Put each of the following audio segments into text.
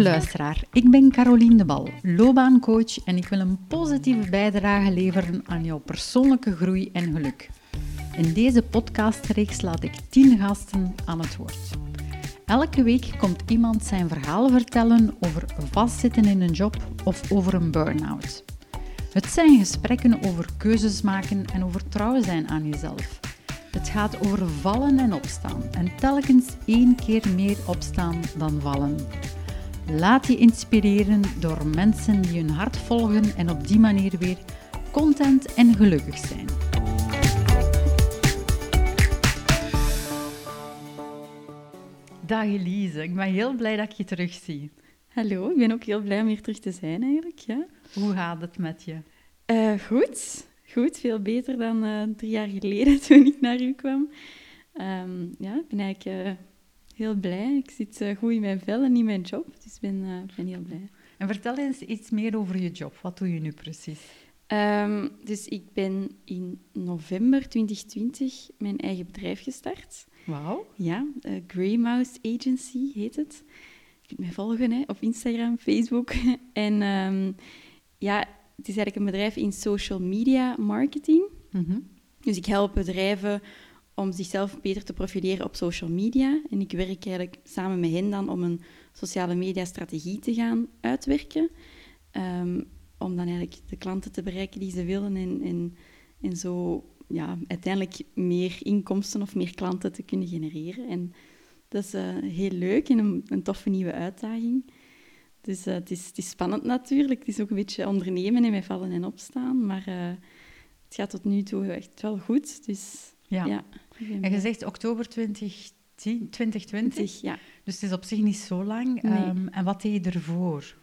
Luisteraar, ik ben Caroline de Bal, loopbaancoach en ik wil een positieve bijdrage leveren aan jouw persoonlijke groei en geluk. In deze podcastreeks laat ik 10 gasten aan het woord. Elke week komt iemand zijn verhaal vertellen over vastzitten in een job of over een burn-out. Het zijn gesprekken over keuzes maken en over trouw zijn aan jezelf. Het gaat over vallen en opstaan en telkens één keer meer opstaan dan vallen. Laat je inspireren door mensen die hun hart volgen en op die manier weer content en gelukkig zijn. Dag Elise, ik ben heel blij dat ik je terugzie. Hallo, ik ben ook heel blij om hier terug te zijn eigenlijk. Ja. Hoe gaat het met je? Uh, goed, goed. Veel beter dan uh, drie jaar geleden toen ik naar u kwam. Um, ja, ik ben eigenlijk uh, heel blij. Ik zit goed in mijn vel en in mijn job, dus ik ben, ben heel blij. En vertel eens iets meer over je job. Wat doe je nu precies? Um, dus ik ben in november 2020 mijn eigen bedrijf gestart. Wauw. Ja, uh, Grey Mouse Agency heet het. Je kunt mij volgen hè, op Instagram, Facebook. en um, ja, het is eigenlijk een bedrijf in social media marketing. Mm -hmm. Dus ik help bedrijven om zichzelf beter te profileren op social media. En ik werk eigenlijk samen met hen dan om een sociale media strategie te gaan uitwerken. Um, om dan eigenlijk de klanten te bereiken die ze willen en, en, en zo ja, uiteindelijk meer inkomsten of meer klanten te kunnen genereren. En dat is uh, heel leuk en een, een, toffe nieuwe uitdaging. Dus uh, het, is, het is spannend natuurlijk. Het is ook een beetje ondernemen en met vallen en opstaan. Maar uh, het gaat tot nu toe echt wel goed. Dus, ja. ja en je zegt oktober 2010, 2020. 20, ja. Dus het is op zich niet zo lang. Nee. Um, en wat deed je ervoor?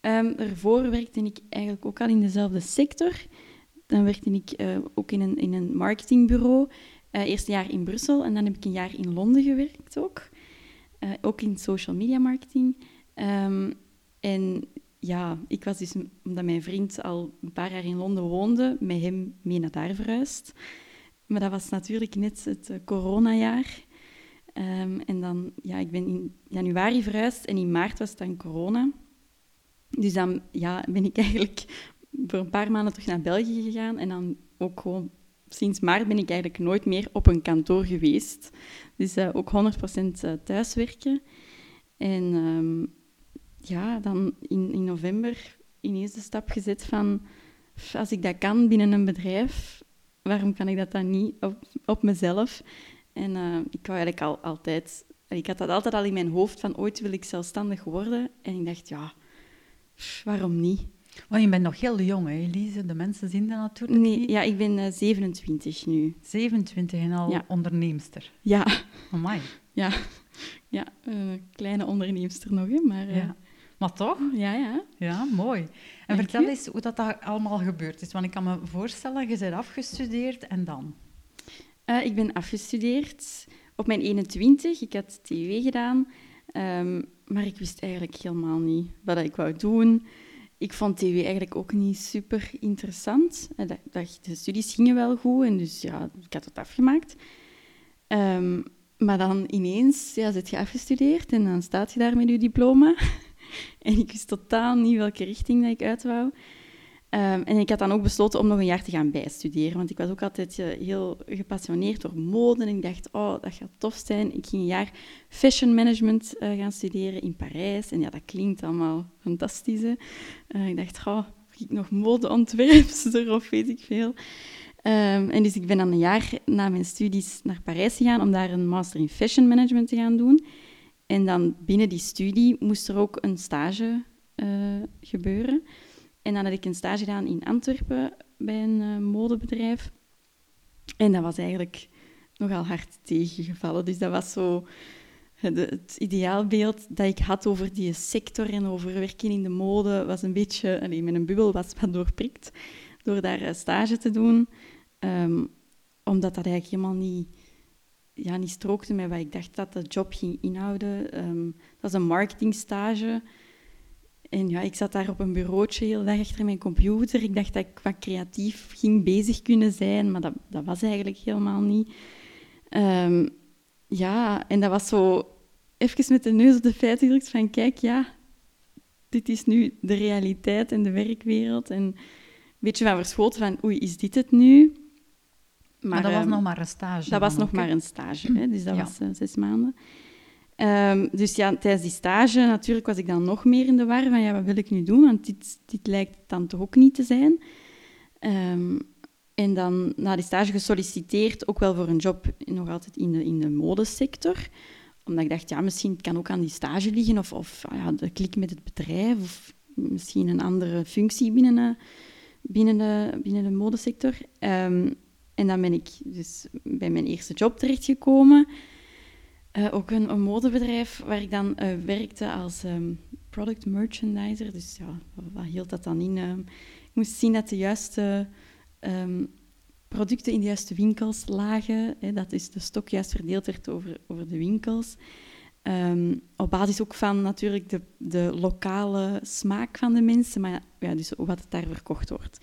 Um, ervoor werkte ik eigenlijk ook al in dezelfde sector. Dan werkte ik uh, ook in een, in een marketingbureau. Uh, eerst een jaar in Brussel en dan heb ik een jaar in Londen gewerkt ook. Uh, ook in social media marketing. Um, en ja, ik was dus, omdat mijn vriend al een paar jaar in Londen woonde, met hem mee naar daar verhuisd. Maar dat was natuurlijk net het coronajaar. Um, en dan, ja, ik ben in januari verhuisd en in maart was het dan corona. Dus dan ja, ben ik eigenlijk voor een paar maanden terug naar België gegaan. En dan ook gewoon sinds maart ben ik eigenlijk nooit meer op een kantoor geweest. Dus uh, ook 100% thuiswerken. En um, ja, dan in, in november ineens de stap gezet van... Als ik dat kan binnen een bedrijf, waarom kan ik dat dan niet op, op mezelf? En uh, ik wou eigenlijk al, altijd... Ik had dat altijd al in mijn hoofd van ooit wil ik zelfstandig worden. En ik dacht, ja, waarom niet? Want je bent nog heel jong, hè, Elise? De mensen zien dat natuurlijk nee, niet. Ja, ik ben uh, 27 nu. 27 en al ja. onderneemster. Ja. Amai. Ja, ja uh, kleine onderneemster nog, hè, maar... Ja. Maar toch? Ja, ja. Ja, mooi. En Dank vertel eens hoe dat, dat allemaal gebeurd is. Want ik kan me voorstellen, je bent afgestudeerd en dan? Uh, ik ben afgestudeerd op mijn 21. Ik had TW gedaan. Um, maar ik wist eigenlijk helemaal niet wat ik wou doen. Ik vond TW eigenlijk ook niet super interessant. De studies gingen wel goed en dus ja, ik had het afgemaakt. Um, maar dan ineens ja, zit je afgestudeerd en dan staat je daar met je diploma. en ik wist totaal niet welke richting dat ik uit wou. Um, en ik had dan ook besloten om nog een jaar te gaan bijstuderen, want ik was ook altijd uh, heel gepassioneerd door mode. En ik dacht, oh, dat gaat tof zijn. Ik ging een jaar fashion management uh, gaan studeren in Parijs. En ja, dat klinkt allemaal fantastisch. Uh, ik dacht, oh, ik nog modeontwerpster of weet ik veel. Um, en dus ik ben dan een jaar na mijn studies naar Parijs gegaan om daar een master in fashion management te gaan doen. En dan binnen die studie moest er ook een stage gebeuren. En dan had ik een stage gedaan in Antwerpen bij een uh, modebedrijf. En dat was eigenlijk nogal hard tegengevallen. Dus dat was zo het, het ideaalbeeld dat ik had over die sector en over werken in de mode, was een beetje, alleen mijn bubbel was wat doorprikt door daar stage te doen. Um, omdat dat eigenlijk helemaal niet, ja, niet strookte met wat ik dacht dat de job ging inhouden. Um, dat was een marketingstage. En ja, ik zat daar op een bureautje heel dag achter mijn computer. Ik dacht dat ik wat creatief ging bezig kunnen zijn, maar dat, dat was eigenlijk helemaal niet. Um, ja, en dat was zo even met de neus op de feiten gedrukt van kijk, ja, dit is nu de realiteit en de werkwereld. En een beetje van verschoten van, oei, is dit het nu? Maar, dat was ehm, nog maar een stage. Dat was nog maar een stage, hè? dus dat Ja. was eh, zes maanden. Ehm, dus ja, tijdens die stage natuurlijk was ik dan nog meer in de war van ja, wat wil ik nu doen? Want dit, dit lijkt dan toch ook niet te zijn. Ehm, en dan na die stage gesolliciteerd, ook wel voor een job nog altijd in de, in de modesector. Omdat ik dacht, ja, misschien kan ook aan die stage liggen of, of ah ja, de klik met het bedrijf of misschien een andere functie binnen de, binnen de, binnen de modesector. Ehm, en dan ben ik dus bij mijn eerste job terechtgekomen. Eh, ook een, een modebedrijf waar ik dan eh, werkte als ehm, product merchandiser. Dus ja, wat, hield dat dan in? Ehm, ik moest zien dat de juiste ehm, producten in de juiste winkels lagen. Hè, dat is de stok juist verdeeld werd over, over de winkels. Op basis ook van natuurlijk de, de lokale smaak van de mensen, maar ja, dus wat het daar verkocht wordt.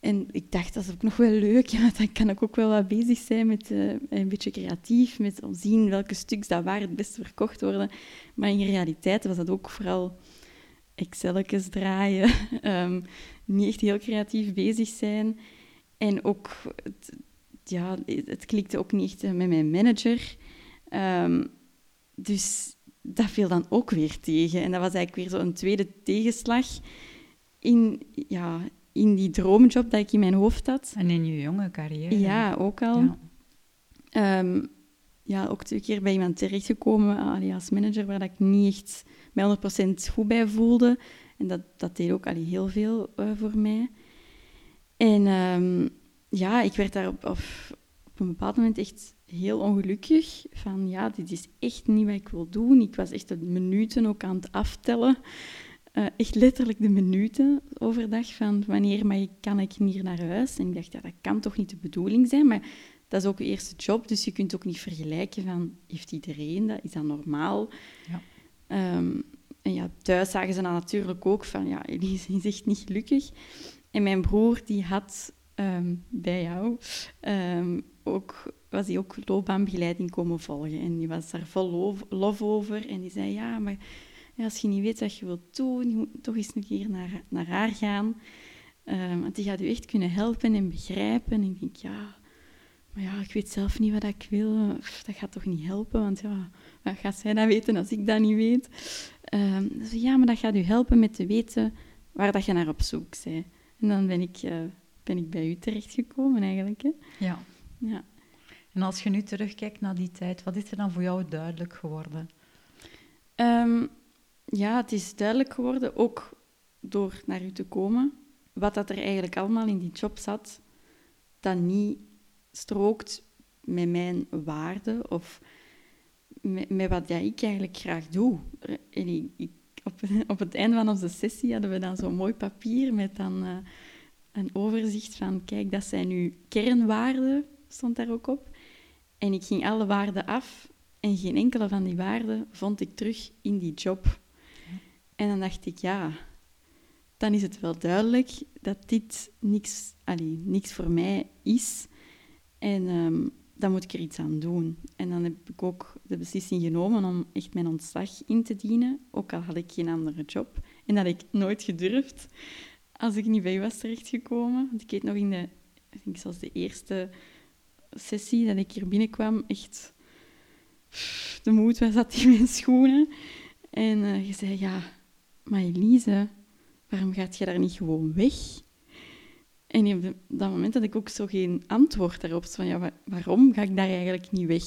En ik dacht, dat is ook nog wel leuk, ja, dan kan ik ook wel wat bezig zijn met eh, een beetje creatief, met zien welke stuks dat waar het beste verkocht worden. Maar in realiteit was dat ook vooral Excelletjes draaien, ehm, niet echt heel creatief bezig zijn. En ook, het, ja, het klikte ook niet echt met mijn manager. Ehm, dus dat viel dan ook weer tegen. En dat was eigenlijk weer zo'n tweede tegenslag in, ja, in die droomjob dat ik in mijn hoofd had. En in je jonge carrière. Ja, ook al. Ja. Ehm, ja, ook twee keer bij iemand terechtgekomen als manager waar dat ik niet echt mij 100% goed bij voelde. En dat, dat deed ook allee, heel veel eh, voor mij. En ehm, ja, ik werd daar op, op, op een bepaald moment echt heel ongelukkig. Van ja, dit is echt niet wat ik wil doen. Ik was echt de minuten ook aan het aftellen. Eh, echt letterlijk de minuten overdag van wanneer mag ik, kan ik hier naar huis. En ik dacht, ja, dat kan toch niet de bedoeling zijn, maar dat is ook je eerste job, dus je kunt ook niet vergelijken van, heeft iedereen dat? Is dat normaal? Ja. Ehm, en ja, thuis zagen ze dan natuurlijk ook van, ja, Elise is echt niet gelukkig. En mijn broer, die had ehm, bij jou ehm, ook, was hij ook loopbaanbegeleiding komen volgen. En die was daar vol lof, lof over. En die zei, ja, maar ja, als je niet weet wat je wilt doen, je moet toch eens een keer naar, naar haar gaan. Ehm, want die gaat u echt kunnen helpen en begrijpen. En ik denk, ja, maar ja, ik weet zelf niet wat ik wil. Pff, Dat gaat toch niet helpen, want ja, wat gaat zij dat weten als ik dat niet weet? Ehm, dus ja, maar dat gaat u helpen met te weten waar dat je naar op zoek bent. En dan ben ik, eh, ben ik bij u terechtgekomen eigenlijk. Hè? ja. Ja. En als je nu terugkijkt naar die tijd, wat is er dan voor jou duidelijk geworden? Ehm, ja, het is duidelijk geworden, ook door naar u te komen, wat dat er eigenlijk allemaal in die job zat, dat niet strookt met mijn waarden of met, wat ja, ik eigenlijk graag doe. En ik, op, op het einde van onze sessie hadden we dan zo'n mooi papier met dan eh, een overzicht van, kijk, dat zijn nu kernwaarden, stond daar ook op. En ik ging alle waarden af en geen enkele van die waarden vond ik terug in die job. En dan dacht ik, ja, dan is het wel duidelijk dat dit niks, allee, niks voor mij is. En ehm, dan moet ik er iets aan doen. En dan heb ik ook de beslissing genomen om echt mijn ontslag in te dienen, ook al had ik geen andere job. En dat ik nooit gedurfd als ik niet bij u was terechtgekomen. Want ik weet nog in de, ik denk zelfs de eerste sessie dat ik hier binnenkwam, echt de moed was zat in mijn schoenen. En eh, je zei, ja, maar Elise, waarom gaat je daar niet gewoon weg? En op dat moment had ik ook zo geen antwoord daarop. Van, ja, wa- waarom ga ik daar eigenlijk niet weg?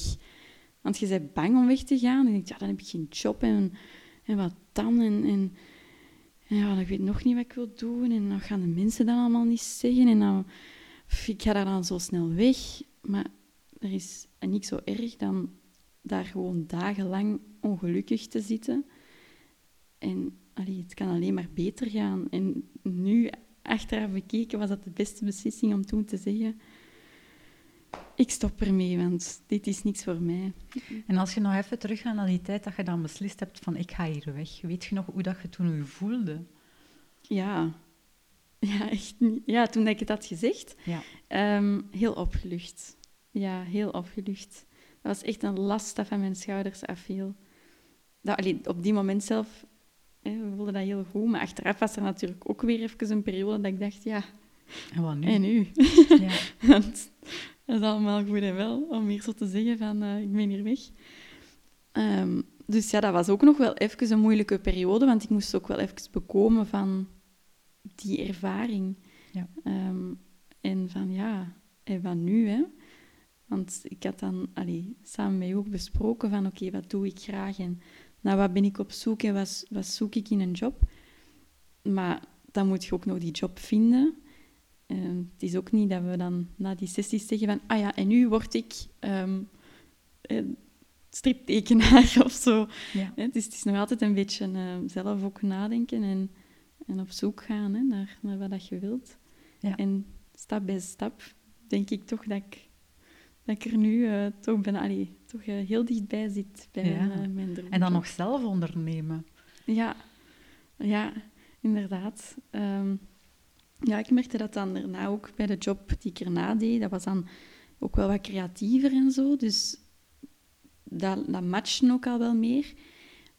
Want je bent bang om weg te gaan. En ik ja, dan heb ik geen job en, en wat dan? En, en, en ja, ik weet nog niet wat ik wil doen. En dan gaan de mensen dan allemaal niet zeggen. En dan, ik ga daar dan zo snel weg. Maar er is niks zo erg dan daar gewoon dagenlang ongelukkig te zitten. En allee, het kan alleen maar beter gaan. En nu, achteraf bekeken, was dat de beste beslissing om toen te zeggen... Ik stop ermee, want dit is niks voor mij. En als je nog even teruggaat naar die tijd dat je dan beslist hebt van ik ga hier weg, weet je nog hoe dat je toen je voelde? Ja, ja echt niet. Ja, toen ik het had gezegd, Ja. ehm, heel opgelucht. Ja, heel opgelucht. Dat was echt een last dat van mijn schouders afviel. Dat, allee, op die moment zelf we voelden dat heel goed. Maar achteraf was er natuurlijk ook weer even een periode dat ik dacht, ja, En wat nu? en nu? Ja. Want dat is allemaal goed en wel, om hier zo te zeggen van, eh, ik ben hier weg. Ehm, dus ja, dat was ook nog wel even een moeilijke periode, want ik moest ook wel even bekomen van die ervaring. Ja. Ehm, en van, ja, en wat nu, hè? Want ik had dan allee, samen met jou ook besproken van, oké, wat doe ik graag en naar wat ben ik op zoek en wat, wat zoek ik in een job? Maar dan moet je ook nog die job vinden. Ehm, het is ook niet dat we dan na die sessies zeggen van, ah ja, en nu word ik ehm, eh, striptekenaar of zo. Ja. Hè, Dus het is nog altijd een beetje eh, zelf ook nadenken en, en op zoek gaan hè, naar, naar wat dat je wilt. Ja. En stap bij stap denk ik toch dat ik, dat ik er nu eh, toch, ben, allee, toch eh, heel dichtbij zit bij Ja. mijn, uh, mijn droom. En dan nog zelf ondernemen. Ja, ja inderdaad. Ehm, ja, ik merkte dat dan daarna ook bij de job die ik erna deed. Dat was dan ook wel wat creatiever en zo. Dus dat, dat matchte ook al wel meer.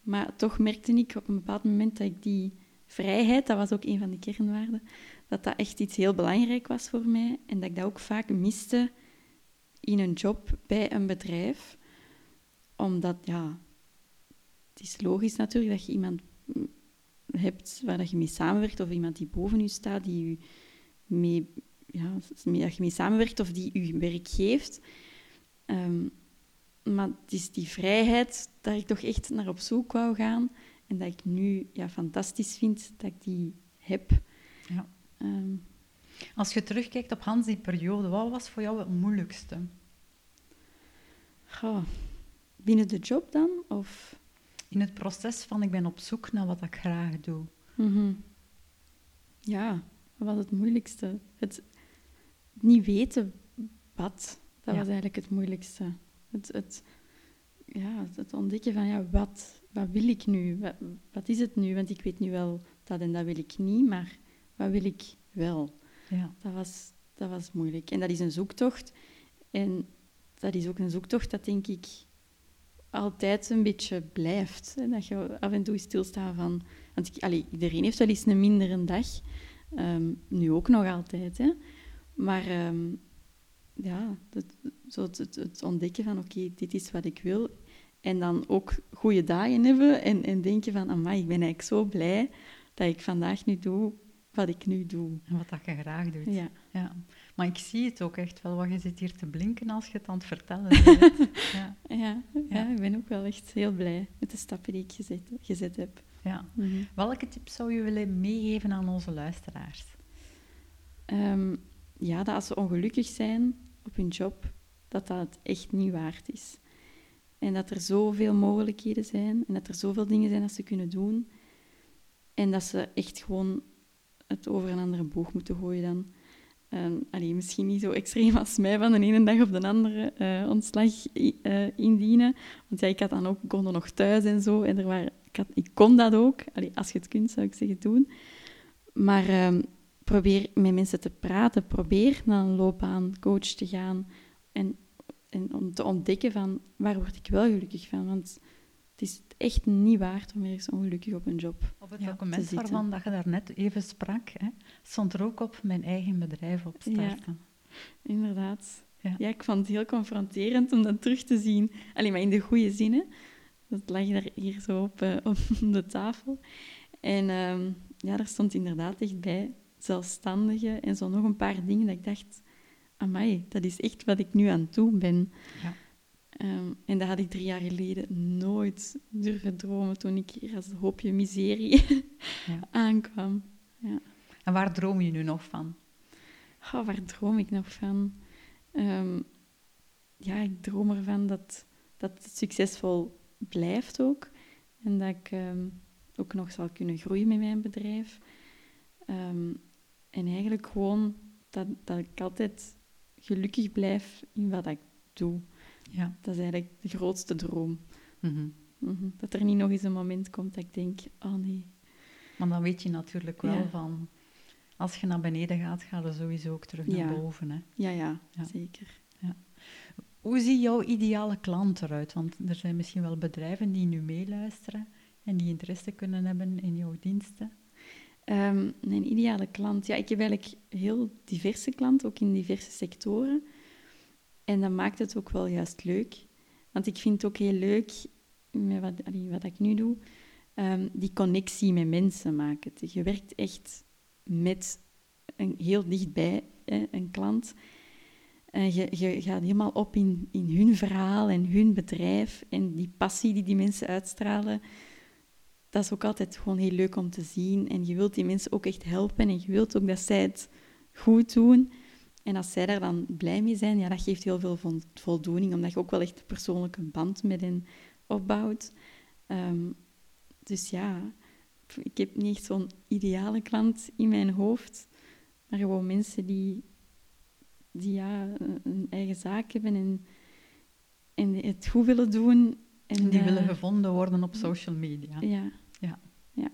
Maar toch merkte ik op een bepaald moment dat ik die vrijheid, dat was ook een van de kernwaarden, dat dat echt iets heel belangrijk was voor mij. En dat ik dat ook vaak miste in een job bij een bedrijf. Omdat, ja, het is logisch natuurlijk dat je iemand hebt waar dat je mee samenwerkt, of iemand die boven je staat, die je mee, ja, dat je mee samenwerkt of die je werk geeft. Ehm, maar het is die vrijheid dat ik toch echt naar op zoek wou gaan en dat ik nu ja, fantastisch vind dat ik die heb. Ja. Ehm, Als je terugkijkt op Hans die periode, wat was voor jou het moeilijkste? goh, binnen de job dan? Of... In het proces van ik ben op zoek naar wat ik graag doe. Mhm. Ja, wat was het moeilijkste? Het niet weten wat, dat Ja. was eigenlijk het moeilijkste. Het, het, ja, het ontdekken van, ja, wat, wat wil ik nu? Wat, wat is het nu? Want ik weet nu wel dat en dat wil ik niet, maar wat wil ik wel? Ja. Dat was, dat was moeilijk. En dat is een zoektocht. En dat is ook een zoektocht dat, denk ik, altijd een beetje blijft. Hè? Dat je af en toe stilstaat van... Want ik, allee, iedereen heeft wel eens een mindere dag. Ehm, nu ook nog altijd, hè. Maar ehm, ja, het, zo het, het, het ontdekken van... Oké, dit is wat ik wil. En dan ook goede dagen hebben. En, en denken van... Amai, ik ben eigenlijk zo blij dat ik vandaag nu doe wat ik nu doe. En wat dat je graag doet. Ja. Ja. Maar ik zie het ook echt wel, want je zit hier te blinken als je het aan het vertellen bent. ja. Ja, Ja. ik ben ook wel echt heel blij met de stappen die ik gezet, gezet heb. Ja. Mhm. Welke tips zou je willen meegeven aan onze luisteraars? Ehm, ja, dat als ze ongelukkig zijn op hun job, dat dat het echt niet waard is. En dat er zoveel mogelijkheden zijn en dat er zoveel dingen zijn dat ze kunnen doen. En dat ze echt gewoon het over een andere boeg moeten gooien dan. Ehm, misschien niet zo extreem als mij van de ene dag op de andere eh, ontslag eh, indienen. Want ja, ik had dan ook, kon nog thuis en zo. En er waren, ik kon dat ook. Allee, als je het kunt, zou ik zeggen, doen. Maar ehm, probeer met mensen te praten. Probeer naar een loopbaancoach te gaan. En, en om te ontdekken van, waar word ik wel gelukkig van? Want het is echt niet waard om ergens ongelukkig op een job Op het Ja, document waarvan dat je daarnet even sprak, hè, stond er ook op mijn eigen bedrijf opstarten. Inderdaad. Ja. Ja. ik vond het heel confronterend om dat terug te zien. Alleen maar in de goede zinnen. Dat lag daar hier zo op, eh, op de tafel. En ehm, ja, daar stond inderdaad echt bij zelfstandige en zo nog een paar dingen dat ik dacht... Amai, dat is echt wat ik nu aan doen ben. Ja. Ehm, en dat had ik drie jaar geleden nooit durven dromen toen ik hier als hoopje miserie Ja. aankwam. Ja. En waar droom je nu nog van? Oh, waar droom ik nog van? Ehm, ja, ik droom ervan dat, dat het succesvol blijft ook. En dat ik ehm, ook nog zal kunnen groeien met mijn bedrijf. En eigenlijk gewoon dat, dat ik altijd gelukkig blijf in wat ik doe. Ja. Dat is eigenlijk de grootste droom. Mhm. Mhm. Dat er niet nog eens een moment komt dat ik denk, oh nee. Maar dan weet je natuurlijk wel Ja. van... Als je naar beneden gaat, ga je sowieso ook terug Ja. naar boven. Hè. Ja, ja, Ja. zeker. Hoe ziet jouw ideale klant eruit? Want er zijn misschien wel bedrijven die nu meeluisteren. en die interesse kunnen hebben in jouw diensten? Um, mijn ideale klant, ja, ik heb eigenlijk heel diverse klanten, ook in diverse sectoren. En dat maakt het ook wel juist leuk. Want ik vind het ook heel leuk, met wat, wat ik nu doe, um, die connectie met mensen maken. Je werkt echt met een, heel dichtbij hè, een klant. En je, je gaat helemaal op in, in hun verhaal en hun bedrijf en die passie die die mensen uitstralen. Dat is ook altijd gewoon heel leuk om te zien. En je wilt die mensen ook echt helpen en je wilt ook dat zij het goed doen. En als zij daar dan blij mee zijn, ja, dat geeft heel veel voldoening, omdat je ook wel echt een persoonlijke band met hen opbouwt. Um, dus ja, ik heb niet echt zo'n ideale klant in mijn hoofd, maar gewoon mensen die, die ja, een eigen zaak hebben en, en het goed willen doen. En die willen gevonden worden op social media. Ja. ja. ja.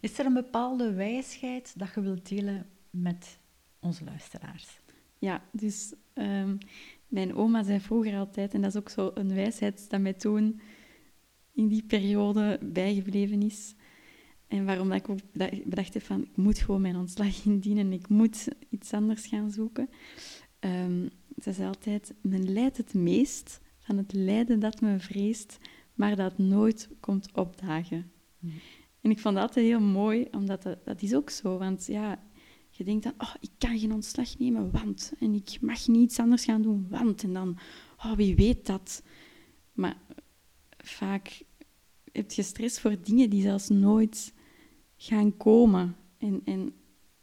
Is er een bepaalde wijsheid dat je wilt delen met onze luisteraars? Ja, dus um, mijn oma zei vroeger altijd, en dat is ook zo een wijsheid dat mij toen in die periode bijgebleven is. En waarom dat ik ook bedacht heb van, ik moet gewoon mijn ontslag indienen, ik moet iets anders gaan zoeken. Um, ze zei altijd, men lijdt het meest van het lijden dat men vreest, maar dat nooit komt opdagen. Mm. En ik vond dat altijd heel mooi, omdat dat, dat is ook zo. Want ja, je denkt dan, oh, ik kan geen ontslag nemen, want... En ik mag niet iets anders gaan doen, want... En dan, oh, wie weet dat. Maar vaak heb je stress voor dingen die zelfs nooit gaan komen. En, en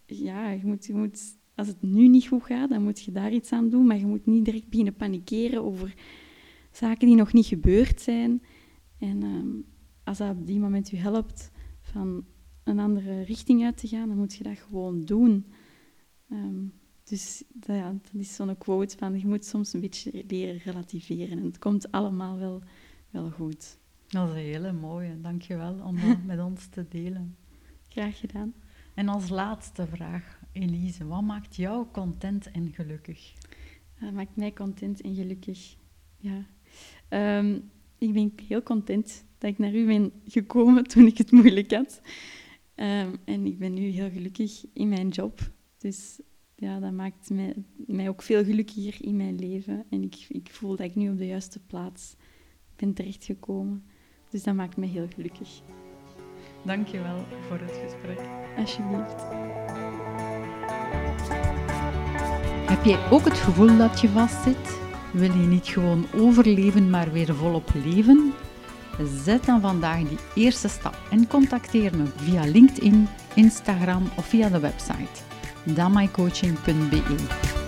ja, je moet, je moet, als het nu niet goed gaat, dan moet je daar iets aan doen. Maar je moet niet direct beginnen panikeren over zaken die nog niet gebeurd zijn. En ehm, als dat op die moment je helpt van een andere richting uit te gaan, dan moet je dat gewoon doen. Ehm, dus dat, ja, dat is zo'n quote van, je moet soms een beetje leren relativeren. En het komt allemaal wel, wel goed. Dat is een hele mooie. Dankjewel om dat met ons te delen. Graag gedaan. En als laatste vraag, Elise, wat maakt jou content en gelukkig? Dat maakt mij content en gelukkig. Ja. Ehm, ik ben heel content dat ik naar u ben gekomen toen ik het moeilijk had. Ehm, en ik ben nu heel gelukkig in mijn job. Dus ja, dat maakt mij, mij ook veel gelukkiger in mijn leven. En ik, ik voel dat ik nu op de juiste plaats ben terechtgekomen. Dus dat maakt me heel gelukkig. Dankjewel voor het gesprek. Alsjeblieft. Heb jij ook het gevoel dat je vastzit? Wil je niet gewoon overleven, maar weer volop leven? Zet dan vandaag die eerste stap en contacteer me via LinkedIn, Instagram of via de website damaicoaching.be.